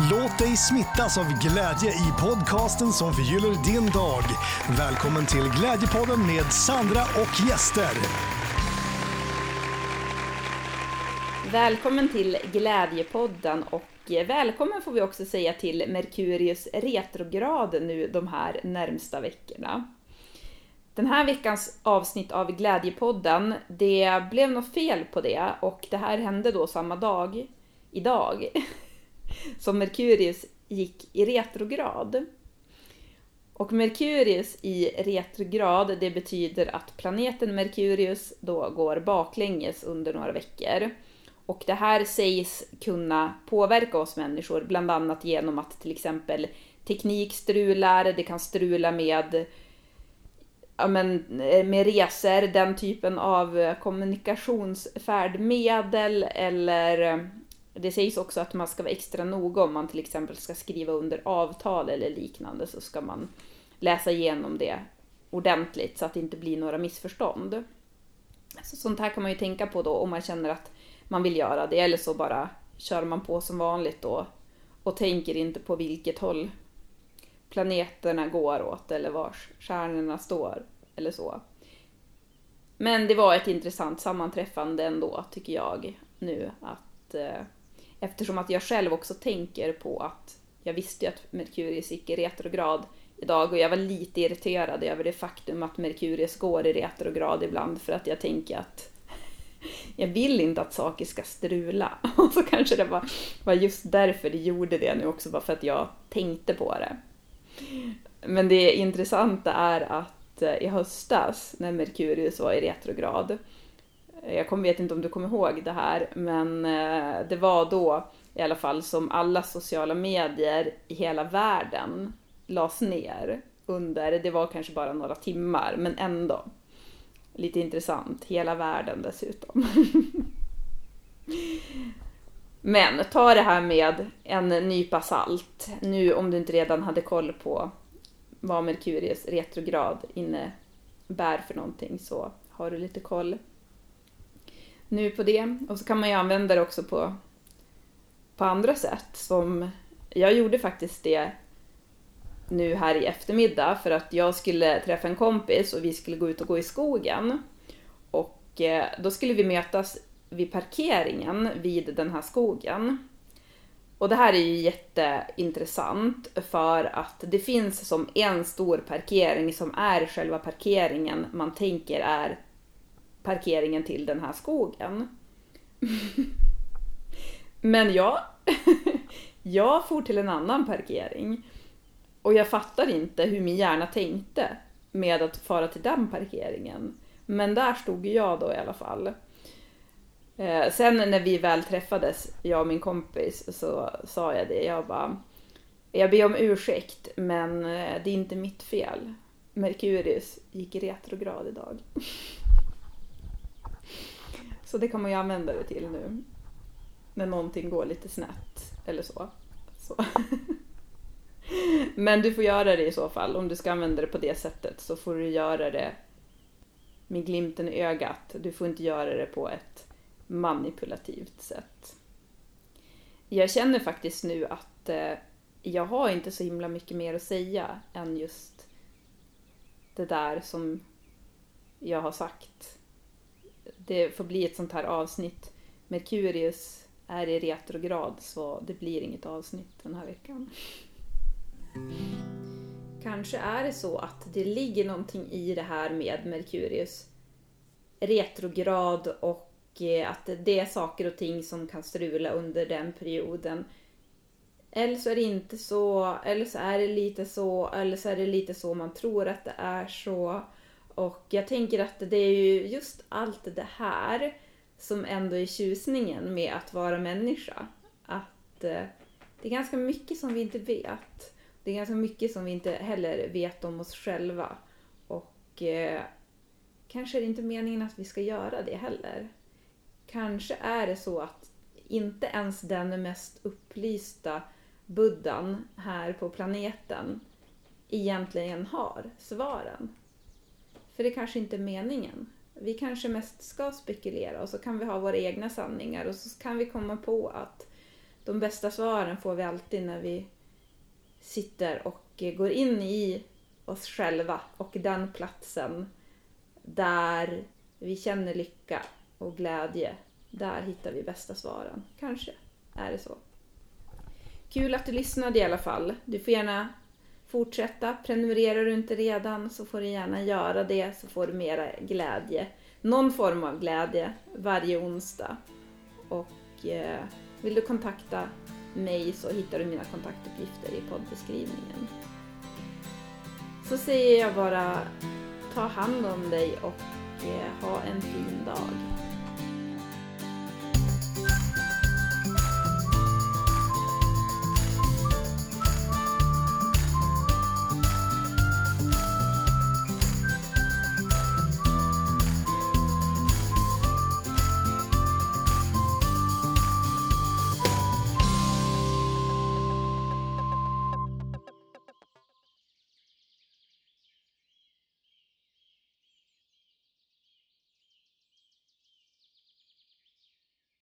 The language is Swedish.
Låt dig smittas av glädje i podcasten som förgyller din dag. Välkommen till Glädjepodden med Sandra och gäster. Välkommen till Glädjepodden och eh, välkommen får vi också säga till Merkurius retrograd nu de här närmsta veckorna. Den här veckans avsnitt av Glädjepodden, det blev något fel på det och det här hände då samma dag, idag, som Merkurius gick i retrograd. Och Merkurius i retrograd, det betyder att planeten Merkurius då går baklänges under några veckor. Och det här sägs kunna påverka oss människor, bland annat genom att till exempel teknik strular, det kan strula med ja, men, eh, med resor, den typen av eh, kommunikationsfärdmedel eller det sägs också att man ska vara extra noga om man till exempel ska skriva under avtal eller liknande så ska man läsa igenom det ordentligt så att det inte blir några missförstånd. Så sånt här kan man ju tänka på då om man känner att man vill göra det eller så bara kör man på som vanligt då och tänker inte på vilket håll planeterna går åt eller var stjärnorna står eller så. Men det var ett intressant sammanträffande ändå tycker jag nu att eh, eftersom att jag själv också tänker på att jag visste ju att Merkurius gick i retrograd idag och jag var lite irriterad över det faktum att Merkurius går i retrograd ibland för att jag tänker att jag vill inte att saker ska strula. Och så kanske det var, var just därför det gjorde det nu också, bara för att jag tänkte på det. Men det intressanta är att eh, i höstas när Merkurius var i retrograd, jag kommer, vet inte om du kommer ihåg det här, men eh, det var då i alla fall som alla sociala medier i hela världen lades ner under, det var kanske bara några timmar, men ändå. Lite intressant, hela världen dessutom. Men ta det här med en nypa salt. Nu om du inte redan hade koll på vad Merkurius retrograd innebär för någonting så har du lite koll nu på det. Och så kan man ju använda det också på, på andra sätt. Som jag gjorde faktiskt det nu här i eftermiddag för att jag skulle träffa en kompis och vi skulle gå ut och gå i skogen. Och eh, då skulle vi mötas vid parkeringen vid den här skogen. Och det här är ju jätteintressant för att det finns som en stor parkering som är själva parkeringen man tänker är parkeringen till den här skogen. Men jag, jag for till en annan parkering och jag fattar inte hur min hjärna tänkte med att fara till den parkeringen. Men där stod jag då i alla fall. Eh, sen när vi väl träffades, jag och min kompis, så sa jag det. Jag bara, jag ber om ursäkt men eh, det är inte mitt fel. Merkurius gick i retrograd idag. så det kan man ju använda det till nu. När någonting går lite snett eller så. så. Men du får göra det i så fall. Om du ska använda det på det sättet så får du göra det med glimten i ögat. Du får inte göra det på ett manipulativt sätt. Jag känner faktiskt nu att eh, jag har inte så himla mycket mer att säga än just det där som jag har sagt. Det får bli ett sånt här avsnitt. Merkurius är i retrograd så det blir inget avsnitt den här veckan. Kanske är det så att det ligger någonting i det här med Merkurius retrograd och eh, att det är saker och ting som kan strula under den perioden. Eller så är det inte så, eller så är det lite så, eller så är det lite så man tror att det är så. Och jag tänker att det är ju just allt det här som ändå är tjusningen med att vara människa. Att eh, det är ganska mycket som vi inte vet det är ganska mycket som vi inte heller vet om oss själva. Och eh, kanske är det inte meningen att vi ska göra det heller. Kanske är det så att inte ens den mest upplysta buddhan här på planeten egentligen har svaren. För det kanske inte är meningen. Vi kanske mest ska spekulera och så kan vi ha våra egna sanningar och så kan vi komma på att de bästa svaren får vi alltid när vi sitter och går in i oss själva och den platsen där vi känner lycka och glädje. Där hittar vi bästa svaren. Kanske är det så. Kul att du lyssnade i alla fall. Du får gärna fortsätta. Prenumererar du inte redan så får du gärna göra det så får du mera glädje. Någon form av glädje varje onsdag. Och eh, vill du kontakta mig så hittar du mina kontaktuppgifter i poddbeskrivningen. Så säger jag bara ta hand om dig och eh, ha en fin dag.